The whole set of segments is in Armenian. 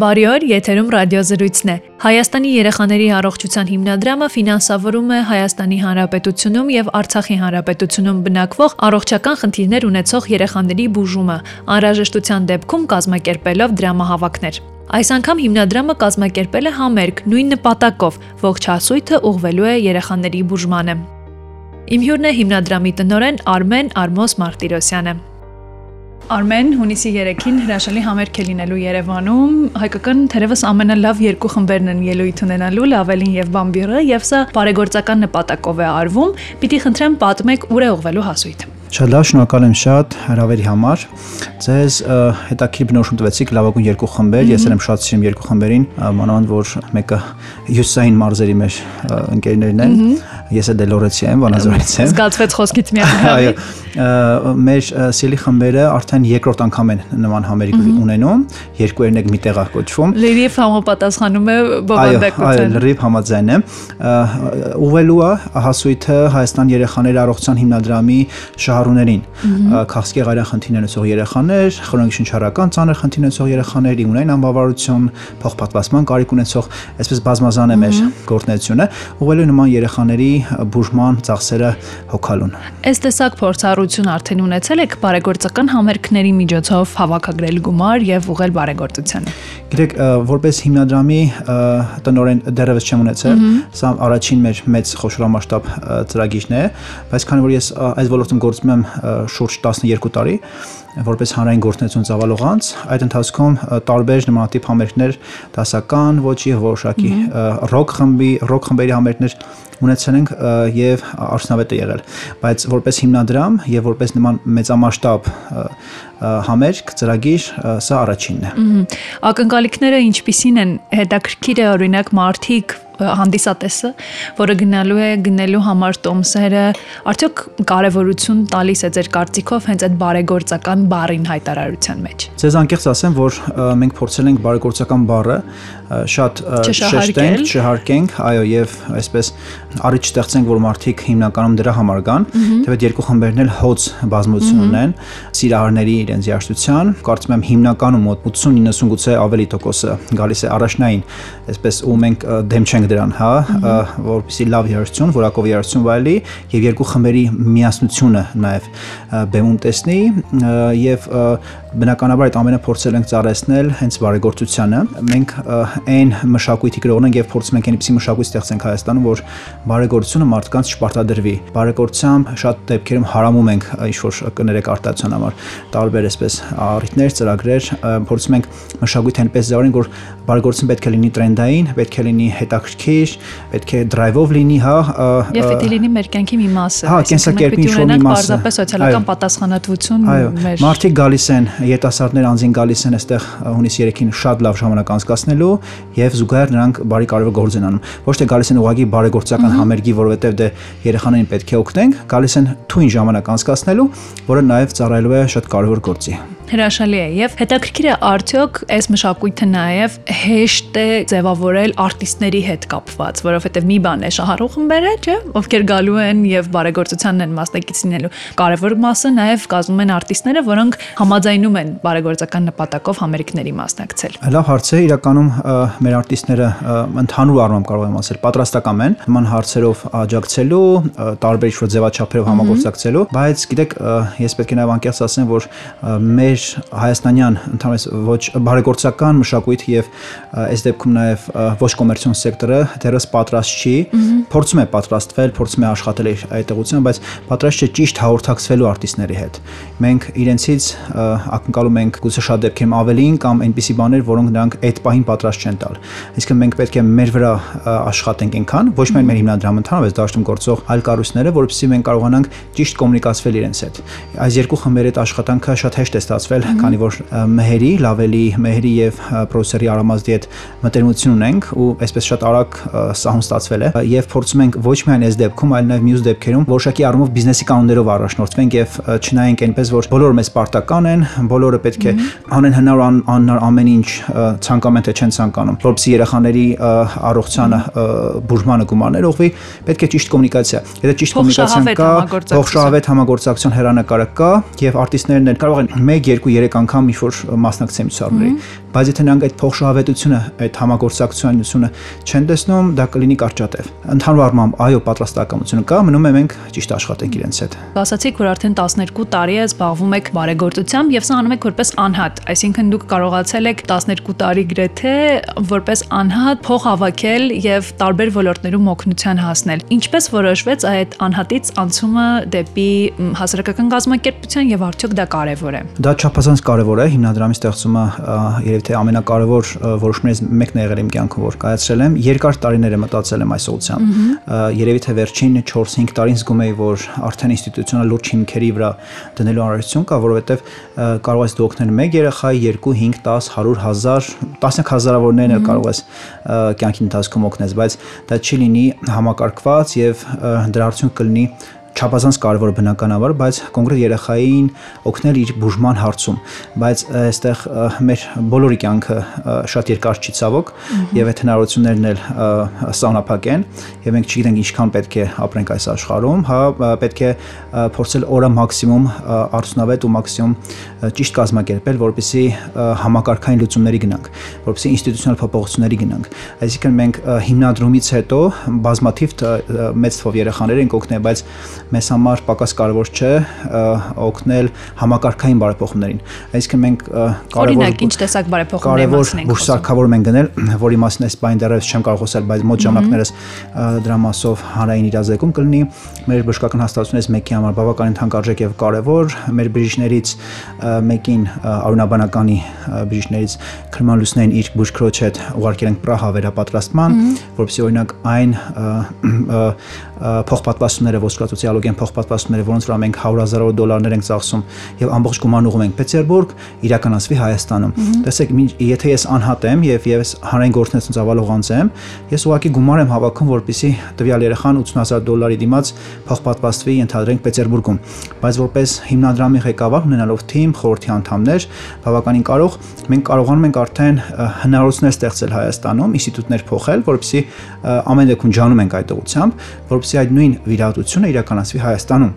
Բարի օր, եթերում ռադիոզրույցն է։ Հայաստանի երեխաների առողջության հիմնադրամը ֆինանսավորում է Հայաստանի Հանրապետությունում եւ Արցախի Հանրապետությունում բնակվող առողջական խնդիրներ ունեցող երեխաների բուժումը, անհրաժեշտության դեպքում կազմակերպելով դրամահավաքներ։ Այս անգամ հիմնադրամը կազմակերպել է համերգ նույն նպատակով՝ ողջ հասույթը ուղղվելու է երեխաների բուժմանը։ Իմ հյուրն է հիմնադրամի տնօրեն Արմեն Արմոս Մարտիրոսյանը։ Արմեն հունիսի 3-ին հրաշալի համերգ է լինելու Երևանում։ Հայկական թերևս ամենալավ երկու խմբերն են ելույթ ունենալու՝ Լավելին եւ Բամբիրը, եւ սա բարեգործական նպատակով է արվում։ Պիտի խնդրեմ պատմեք ուր է ուղվելու հասույթը։ Շատ լավ, շնորհակալ եմ շատ հրավերի համար։ Ձեզ հետաքրքիր բնորոշում տվեցիք լավագույն երկու խմբեր։ Ես եմ շատ սիրում երկու խմբերին, մանավանդ որ մեկը հյուսային մարզերի մեր ընկերներն են։ Ես է Դելորեցի եմ, Վանաձորից եմ։ Զգացվեց խոսքից միայն։ Այո, մեր սիրելի խմբերը արդեն երկրորդ անգամ են նման համերգ ունենում, երկուերն եք միտեղ կոչվում։ Լրիվ համապատասխանում է բովանդակության։ Այո, լրիվ համաձայն եմ։ Ուղղելու է հասույթը Հայաստան երեխաների առողջության հիմնադրամի շահ շահառուներին քաղցկեղի արյան խնդիրներ ունեցող երեխաներ, քրոնիկ շնչառական ծանր խնդիրներ ունեցող երեխաներ, իմունային անբավարարություն, փոխպատվաստման կարիք ունեցող, այսպես բազմազան է մեր գործունեությունը, ուղղելու նման երեխաների բուժման ծախսերը հոգալուն։ Այս տեսակ փորձառություն արդեն ունեցել եք բարեգործական համերգների միջոցով հավաքագրել գումար եւ ուղղել բարեգործությանը։ Գիտեք, որպես հիմնադրամի տնորեն դեռևս չեմ ունեցել, սա առաջին մեր մեծ խոշորամասշտաբ ծրագիրն է, բայց քանի որ ես այս ոլորտում գործում եմ շուրջ 12 տարի որպես հանրային գործունեություն ծավալող անձ, այդ ընթացքում տարբեր նմանատիպ համերգներ դասական ոչի որոշակի ռոք խմբի, ռոք խմբերի համերգներ ունեցել ենք եւ արժանավետ է եղել, բայց որպես հիմնադրամ եւ որպես նման մեծամասշտաբ համերգ, ծրագիր, սա առաջինն է։ Ակնկալիքները ինչպիսին են։ Հետաքրքիր է օրինակ մարտիկ հանդիսատեսը, որը գնալու է գնելու համար տոմսերը, արդյոք կարևորություն տալիս է ձեր կարծիքով հենց այդ բարեգործական բառին հայտարարության մեջ։ Ձեզ անկեղծ ասեմ, որ մենք փորձել ենք բարեգործական բառը շատ շեշտենք, չհարկենք, այո, եւ այսպես առիթ ստեղծենք, որ մարդիկ հիմնականում դրա համար գան, թեպետ երկու խմբերն էլ հոց բազմություն ունեն սիրահարների իրենց երաշտության, կարծում եմ հիմնականում մոտ 80-90 գուցե ավելի տոկոսը գալիս է առաջնային, այսպես ու մենք դեմ չենք դրան, հա, որպեսի լավ երաժշտություն, որակով երաժշտություն վայելի եւ երկու խմբերի միասնությունը նաեւ բեմում տեսնի եւ բնականաբար այդ ամենը փորձել ենք ծառայեցնել հենց բարեգործությանը։ Մենք այն մշակույթի գրողն ենք եւ փորձում ենք այնպիսի մշակույթ ստեղծենք Հայաստանում, որ բարեգործությունը մարդկանց չպարտադրվի։ Բարեգործությամբ շատ դեպքերում հարամում ենք ինչ որ կներեք արտադրության համար տարբեր այսպես առիթներ, ծրագրեր, փորձում ենք մշակույթ այնպես զարգանալ, որ բարեգործություն պետք է լինի տրենդային, պետք է լինի հետաքրքիր, պետք է drive-ով լինի, հա։ Եվ պետք է լինի մեր կյանքի մի մասը։ Հա, կենսակերպի ինչ-որ մի մասը։ Պարզապես սոցիալական պատասխանատվություն մեր։ Մարդիկ գալիս են, երիտասարդներ անձին գալիս են այստեղ հունիս 3-ին շատ լավ ժամանակ անցկացնելու եւ զուգահեռ նրանք բարի կարևոր գործ են անում։ Ոչ թե գալիս են ուղղակի բարեգործական համերգի, որովհետեւ դե երեխաներին պետք է օգնենք, գալիս են թույն ժամանակ անցկացնելու, որը նաեւ ծառայելու է շատ կարևոր գործի հրաշալի է եւ հետաքրքիր է արդյոք այս մշակույթը նաեւ հեշտ է ձևավորել արտիստների հետ կապված, որովհետեւ մի բան է շահառու խմբերը, չէ, ովքեր գալու են եւ բարեգործությանն են մասնակից լինելու։ Կարևոր մասը նաեւ կազմում են արտիստները, որոնք համաձայնում են բարեգործական նպատակով համերգների մասնակցել։ Լավ հարց է, իրականում մեր արտիստները ընդհանուր առմամբ կարող եմ ասել, պատրաստական են նման հարցերով աջակցելու, տարբեր ինչ-որ ձևաչափերով համագործակցելու, բայց գիտեք, ես պետք է նաեւ անկեղծ ասեմ, որ մեր մեր հայաստանյան ընդհանրապես ոչ բարեգործական մշակույթ եւ այս դեպքում նաեւ ոչ կոմերցիոն սեկտորը դեռս պատրաստ չի, փորձում է պատրաստվել, փորձում է աշխատել այդ ուղղությամբ, բայց պատրաստ չէ ճիշտ հաղորդակցվելու արտիստների հետ։ Մենք իրենցից ակնկալում ենք գուցե շատ դեպքերում ավելին կամ այնպիսի բաներ, որոնք նրանք այդ պահին պատրաստ չեն տալ։ Այսինքն մենք պետք է մեր վրա աշխատենք այնքան, ոչ միայն մեր հիմնադրամը ընդհանրապես դաշտում գործող այլ կառույցները, որովհետեւ մենք կարողանանք ճիշտ կոմունիկացվել իրենց հետ։ Այս երկու խմբերի հետ աշխատանքը շատ հեշտ է ստացվել ստեղծվել, քանի որ մեհերի, լավելի մեհերի եւ պրոդյուսերի Արամազդի հետ մտերմություն ունենք ու այսպես շատ արագ սահուն ստացվել է եւ փորձում ենք ոչ միայն այս դեպքում, այլ նաեւ մյուս դեպքերում որոշակի առումով բիզնեսի կանոններով առաջնորդվենք եւ չնայենք այնպես որ բոլորը մեզ պարտական են, բոլորը պետք է անեն հնար անհնար ամեն ինչ ցանկամեն թե չեն ցանկանում, որովհետեւ երեխաների առողջանը բուժմանը գումարներ ուղղվի, պետք է ճիշտ կոմունիկացիա։ Եթե ճիշտ կոմունիկացիան կա, ողջավետ համագործակցության հերանեկարը կա եւ արտիստներն էլ կարող են 1-2 2-3 անգամ ինչ-որ մասնակցեմ ցուցարների, բայց եթե նրանք այդ փոխշահավետությունը, այդ համագործակցությունը չեն տեսնում, դա կլինի կարճատև։ Ընդհանուր առմամբ, այո, պատրաստակամությունը կա, մնում է մենք ճիշտ աշխատենք իրենց հետ։ Ասացիք, որ արդեն 12 տարի է զբաղվում եք բարեգործությամբ եւ սա անում եք որպես անհատ, այսինքն դուք կարողացել եք 12 տարի գրեթե որպես անհատ փող հավաքել եւ տարբեր ոլորտներում օգնության հասնել։ Ինչպես որոշվեց այդ անհատից անցումը դեպի հասարակական կազմակերպության եւ արդյոք դա կարեւոր է։ Դա չափազանց կարեւոր է, հիմնադրամի ստեղծումը երևի թե ամենակարևոր որոշումներից մեկն է եղել իմ կյանքում, որ կայացրել եմ։ Երկար տարիներ եմ մտածել եմ այս ուղղությամբ։ Երևի թե վերջին 4-5 տարին զգում եի, որ արդեն ինստիտուցիոնալ լուրջ հիմքերի վրա դնելու անհրաժեշտություն կա, որովհետեւ կարող ես դու օգնել 1 երեխայի 2, 5, 10, 100 հազար, տասնյակ հազարավորներն էլ կարող ես կյանքի ընթացքում օգնես, բայց դա չի լինի համակարգված եւ դրա արդյունք կլինի չափազանց կարևոր բնականաբար, բայց կոնկրետ երեխային օգնել իր բուժման հարցում, բայց այստեղ մեր բոլորի կյանքը շատ երկար չի ցավոք եւ այդ հնարավորություններն էլ սահմանափակ են եւ մենք չգիտենք ինչքան պետք է ապրենք այս աշխարհում, հա պետք է փորձել օրը մաքսիմում արդյունավետ ու մաքսիմում ճիշտ կազմակերպել, որպեսզի համակարգային լուծումների գնանք, որպեսզի ինստիտուցիոնալ փոփոխությունների գնանք։ Այսինքն մենք հիմնադրումից հետո բազմաթիվ մեծ թվով երեխաներ ենք օգնել, բայց մեզ համար պակաս կարևոր չէ օգնել համակարգային բարեփոխումներին։ Այսինքն մենք կարևոր Օրինակ, ինչ տեսակ բարեփոխումների մասին ենք խոսում։ Կարևոր մենք գնել, որի մասին այս բան դեռևս չեմ կարող խոսել, բայց մոտ ժամանակներս դրա մասով հանրային իրազեկում կլինի մեր բժշկական հաստատությունից մեկի համար բավականին թանկարժեք եւ կարևոր մեր բժիշկներից մեկին արունաբանականի բժիշկներից Քրման Լուսնեն իր բուժքրոջ հետ ուղարկել ենք Պրահա վերապատրաստման, որովհետեւ օրինակ այն փոխպատվաստումները ոսկրածոցիալոգիան փոխպատվաստումները, որոնց վրա մենք 100 հազարավոր դոլարներ ենք ծախսում եւ ամբողջ գումարն ուղղում ենք Պետերբուրգ, իրականացվի Հայաստանում։ Տեսեք, եթե ես անհատ եմ եւ ես հանրային գործունեություն ծավալող անձ եմ, ես ուղղակի գումար եմ հավաքում, որպեսզի տվյալ երեխան 80000 դոլարի դիմաց փոխպատվաստվի ընդհանրենք Պետերբուրգում։ Բայց որպես հիմնադրամի ղեկավար ունենալով թիմ, խորհրդի անդամներ, բավականին կարող մենք կարողանում ենք արդեն հնարավորություններ ստեղծել Հայաստանում, ինստիտուտներ փոխել, որպեսզի ամեն դեպքում ջանում ենք այդ ուղությամբ, որպեսզի այդ նույն վիրահատությունը իրականացվի Հայաստանում։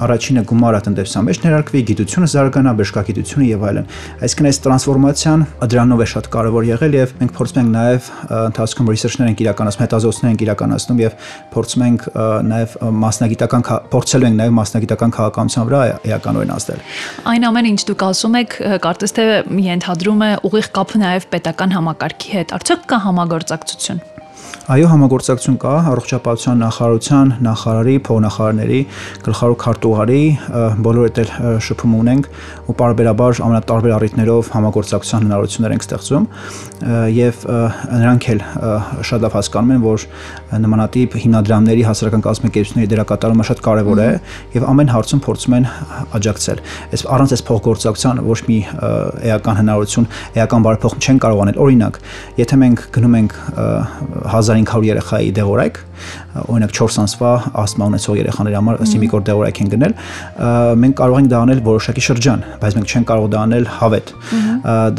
Առաջինը գումարը տնտեսության մեջ ներարկվի, գիտությունը զարգանա, բժշկագիտությունը եւ այլն։ Այսինքն այս տրանսֆորմացիան դրանով է շատ կարեւոր եղել եւ մենք փորձում ենք նաեւ ընթացքում ռեսերչներ ենք իրականացնում, հետազոտություններ ենք իրականացնում եւ փորձում ենք նաեւ մասնագիտական փորձելու ենք նաեւ մասնագիտական քաղաքականության վրա էականորեն ազդել։ Այն ամենը ինչ դուք ասում եք, կարծես թե ենթադրում է ուղիղ կապ նաեւ պետական համակարգի հետ։ Արդյոք կա համագործակցություն։ Այո, համագործակցություն կա առողջապահության նախարարության, նախարարի, փոխնախարարների, գլխավոր քարտուղարի, բոլորը դել շփում ունենք ու պարբերաբար ամենատարբեր առիթներով համագործակցության հնարավորություններ ենք ստեղծում եւ նրանք էլ շատ լավ հասկանում են, որ նմանատիպ հիմնադրամների հասարակական կազմակերպությունների դերակատարումը շատ կարեւոր է եւ ամեն հարցում փորձում են աջակցել։ Այս առանց այս փոխգործակցության ոչ մի էական հնարավորություն, էական բարեփոխում չեն կարող անել։ Օրինակ, եթե մենք գնում ենք 1500 երեխայի դեղորայք, օրինակ 4 ամսվա ասթմա ունեցող երեխաների համար սիմիկոր դեղորայք են գնել, մենք կարող ենք դա անել որոշակի շրջան, բայց մենք չենք կարող դա անել հավետ։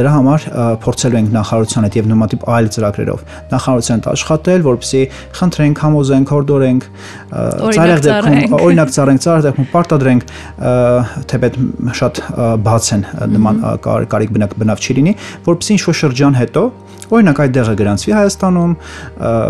Դրա համար փորձելու ենք նախարարության հետ եւ նոմատիպ այլ ծրագրերով նախարարության հետ աշխատել, որպեսզի խնդրենք, համոզենք, հորդորենք, ծառայք դեպքում օրինակ ծառայենք, ծառայք դեպքում պարտադրենք թեպետ շատ բաց են նման կարիք բնավ չի լինի, որպեսզի ինչ-որ շրջան հետո Օրինակ այդ դեղը գրանցվի Հայաստանում,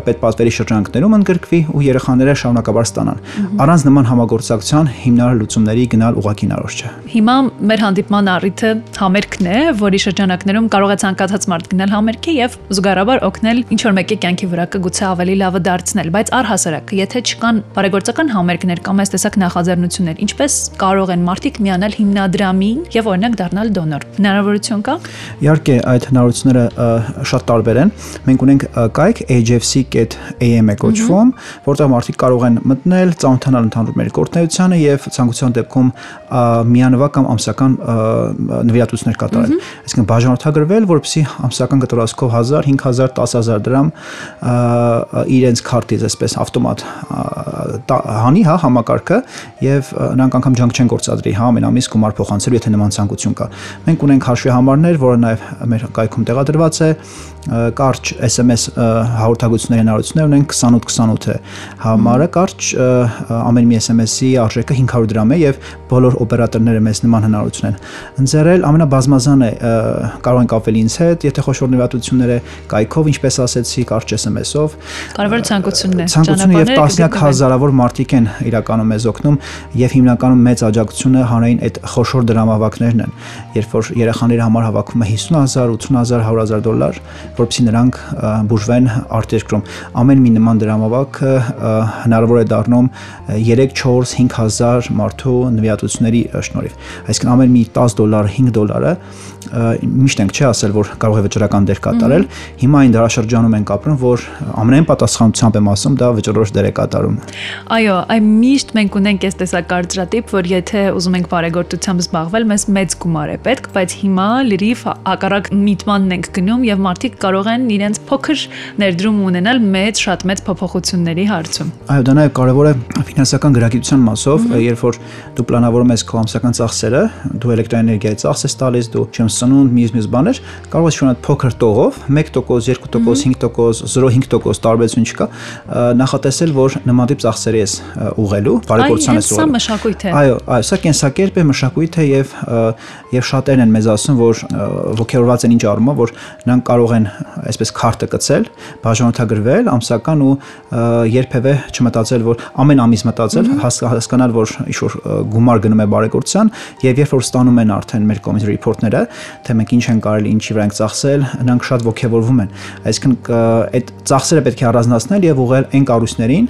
պետպատվերի շրջանակներում ընդգրկվի ու երեխաները շարունակաբար ստանան։ Առանց նման համագործակցության հիմնարար լուծումների գնալ ուղղակի հնարավոր չէ։ Հիմա մեր հանդիպման առիթը համերգն է, որի շրջանակներում կարող է ցանկացած մարդ գնալ համերգի եւ զուգարաբար օգնել ինչ որ մեկի կյանքի վրա կգուցե ավելի լավը դարձնել, բայց առհասարակ, եթե չկան բարեգործական համերգներ կամ այս տեսակ նախաձեռնություններ, ինչպես կարող են մարդիկ միանալ հիմնադրամին եւ օրինակ դառնալ դոնոր։ Հնարավորություն կա։ Իհարկե, այդ հնարավորությունները շատ տարբեր են։ Մենք ունենք կայք hfc.am-ը կոչվում, որտեղ մարդիկ կարող են մտնել, ծանոթանալ ընդհանուր մեր գործունեությանը եւ ցանկության դեպքում միանվագ կամ ամսական նվիրատվություններ կատարել։ Այսինքն բաժանորդագրվել, որպեսզի ամսական գտորազքով 1000, 5000, 10000 դրամ իրենց քարտից այսպես ավտոմատ հանի, հա, համակարգը եւ նրանք անգամ ջանք չեն գործադրի, հա, ամեն ամիս գումար փոխանցելու, եթե նման ցանկություն կա։ Մենք ունենք հաշվի համարներ, որը նաեւ մեր կայքում տեղադրված է կարճ SMS հաղորդակցությունների հնարավորություններ ունենք 2828 8 է։ Համարը կարճ ամեն մի SMS-ի արժեքը 500 դրամ է եւ բոլոր օպերատորները մեզ նման հնարավորություն են ընձեռել ամենաբազմազան է կարող են կապվել ինձ հետ, եթե խոշոր նվիրատություններ է կայքով, ինչպես ասեցի, կարճ SMS-ով։ Կարևոր ցանկությունն է։ Ցանկությունը եւ տասնյակ հազարավոր մարդիկ են իրականում մեզ օգնում եւ հիմնականում մեծ աջակցությունը հանրային այդ խոշոր դրամավակներն են, երբ որ երեխաների համար հավաքում է 50000, 80000, 100000 դոլար, որովհետեւ նրանք բուժվեն արտերկրում։ Ամեն մի նման դրամավակը հնարավոր է դառնում 3, 4, 5000 մարդու նվիրատությունների շնորհիվ։ Այսինքն ամեն մի 10 դոլար, 5 դոլարը միշտ ենք չի ասել, որ կարող է վճռական դեր կատարել։ Հիմա այն դարաշրջանում ենք ապրում, որ ամենայն պատասխանությամբ եմ ասում, դա վճռորոշ դեր է կատարում։ Այո, այ միշտ մենք ունենք այս տեսակ կարծրատիպ, որ եթե ուզում ենք բարեգործությամբ զբաղվել, մեզ մեծ գումար է պետք, բայց հիմա լրիվ հակառակ միտմանն ենք գնում եւ մարդիկ կարող են իրենց փոքր ներդրում ունենալ մեծ, շատ մեծ փոփոխությունների հարցում։ Այո, դա նաեւ կարևոր է ֆինանսական գրագիտության մասով, երբ որ դու պլանավորում ես քո ամսական ծախսերը, դու էլեկտրոէներգիայի ծախս ես տալիս, դու չեմ սնունդ, մյուս-մյուս բաներ, կարող ես շունդ փոքր տողով 1%, 2%, 5%, 0.5% տարբերություն չկա, նախատեսել, որ նման տիպ ծախսերի ես ուղղելու, բարեգործության ես ուղղելու։ Սա մշակույթ է։ Այո, այո, սա կենսակերպ է, մշակույթ է եւ եւ շատերն են մեզ ասում, որ ողջորված են ինչ առումով, որ նրանք կարող են այսպես քարտը կցել, բաժանորդագրվել ամսական ու երբևէ չմտածել, որ ամեն ամիս մտածել, հասկանալ, որ ինչ որ գումար գնում է բարեգործության եւ երբ որ ստանում են արդեն մեր կոմիտի report-ները, թե մենք ինչ են կարելի, ինչի վրա ենք ծախսել, նրանք շատ ողջևորվում են։ Այսինքն այդ ծախսերը պետք է առանձնացնել եւ ուղղել այն կառույցներին,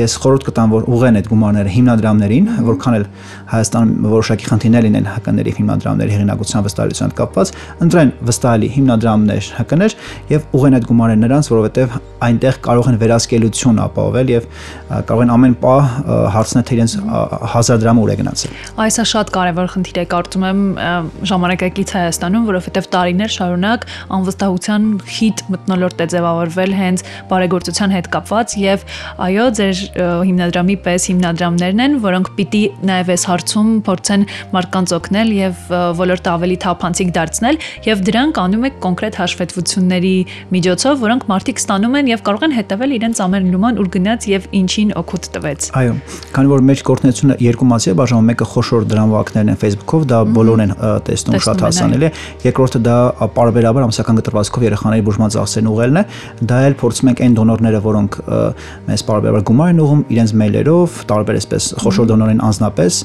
ես խորհուրդ կտամ, որ ուղղեն այդ գումարները հիմնադրամներին, որքան էլ Հայաստանում որոշակի խնդիրներ լինեն հականների հիմնադրամների հեղինակության վստահելիության կապված, ընտրեն վստահելի հիմնադրամներ հականեր եւ ուղղեն այդ գումարները նրանց, որովհետեւ այնտեղ կարող են վերահսկելություն ապահովել եւ կարող են ամեն պահ հարցնել թե իրենց 1000 դրամը ուր է գնացել։ Այսա շատ կարևոր խնդիր է, կարծում եմ ժամանակակից Հայաստանում, որովհետեւ տարիներ շարունակ անվստահության խիտ մտնոլորտ է ձևավորվել հենց բարեգործության հետ կապված եւ այո, ձեր հիմնադրամի պես հիմնադրամներն են, որոնք պիտի նաեւ այս հարցում փորձեն մարդկանց օգնել եւ ոլորտը ավելի թափանցիկ դարձնել եւ դրանք անում եք կոնկրետ հաշվետվությունների միջոցով, որոնք մարդիկ ստանում են եւ կարող են հետեւել իրենց ամեն լուման ուր գնաց եւ ինչին օգուտ տվեց։ Այո, քանի որ մեր կորտնությունը երկու մասի է բաժանում, մեկը խոշոր դրամվակներն են Facebook-ով, դա բոլորն են տեսնում շատ հասանելի է։ Երկրորդը դա պարբերաբար ամսական գտրվածքով երեխաների բուժման ծախսերն ուղղելն է։ Դա էլ փորձում ենք այն դոնորները, որոնք մեզ պարբերաբար գումար են ուղում իրենց մեյլերով, տարբեր այսպես խոշոր դոնորին անձնապես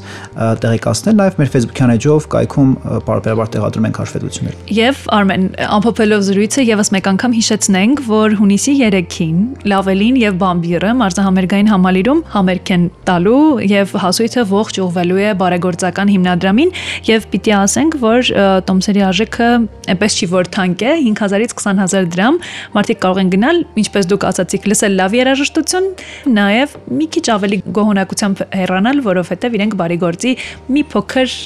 տեղեկացնել, նաև մեր Facebook-յան էջով կայքում պարբերաբար տեղադրում ենք հաշվետվություններ։ Եվ Արմեն, ամփոփելով զրույցը եւս մեկ անգամ հիշեցնենք, որ հունիսի 3-ին Լավելին եւ Բամբիրը մարզահամերգային համալիրում համերգ են տալու եւ հասույթը ողջ ուղղվելու է բարեգործական հիմնադրամին եւ պիտի ասենք, որ տոմսերի արժեքը այնպես չի որ թանկ է 5000-ից 20000 դրամ մարդիկ կարող են գնալ ինչպես դուք ասացիք լսել լավ երաժշտություն նաև մի քիչ ավելի գոհունակությամբ հեռանալ որովհետև իրենք բարի գործի մի փոքր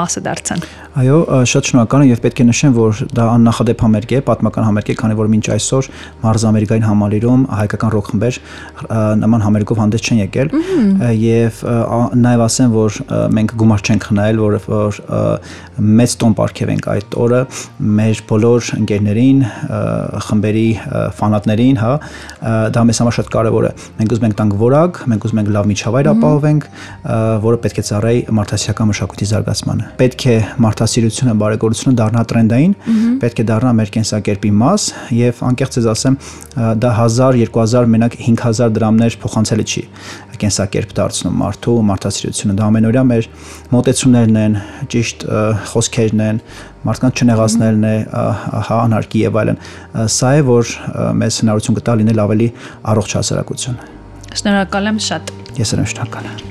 մասը դարձան Այո, շատ շնորհակալ եմ եւ պետք է նշեմ, որ դա աննախադեպ համերգ է, պատմական համերգ է, քանի որ մինչ այսօր Մարզ Ամերիկային համալիրում հայկական ռոք խմբեր նման համերգով հանդես չեն եկել եւ նաեւ ասեմ, որ մենք գումար չենք խնայել, որը որ մեծ տոն ապարգև ենք այդ օրը մեր բոլոր ընկերներին, խմբերի ֆանատներին, հա, դա մեզ համար շատ կարեւոր է։ Մենք ուզում ենք տանք որակ, մենք ուզում ենք լավ միջավայր ապահովենք, որը պետք է ծառայի մարդասիրական մշակույթի զարգացմանը։ Պետք է մարդասիրությունը, բարեգործությունը դառնա տրենդային, պետք է դառնա մեր կենսակերպի մաս եւ անկեղծ ես ասեմ, դա 1000, 2000, մենակ 5000 դրամներ փոխանցելը չի կենսակերպ դարձնում մարդու մարդասիրությունը դա ամենօրյա մեր մոտեցումներն են ճիշտ խոսքերն են մարդկանց չնեղացնելն է հա անհարկի եւ այլն սա է որ մեզ հնարավորություն կտա լինել ավելի առողջ հասարակություն շնորհակալ եմ շատ ես եմ շնորհակալ եմ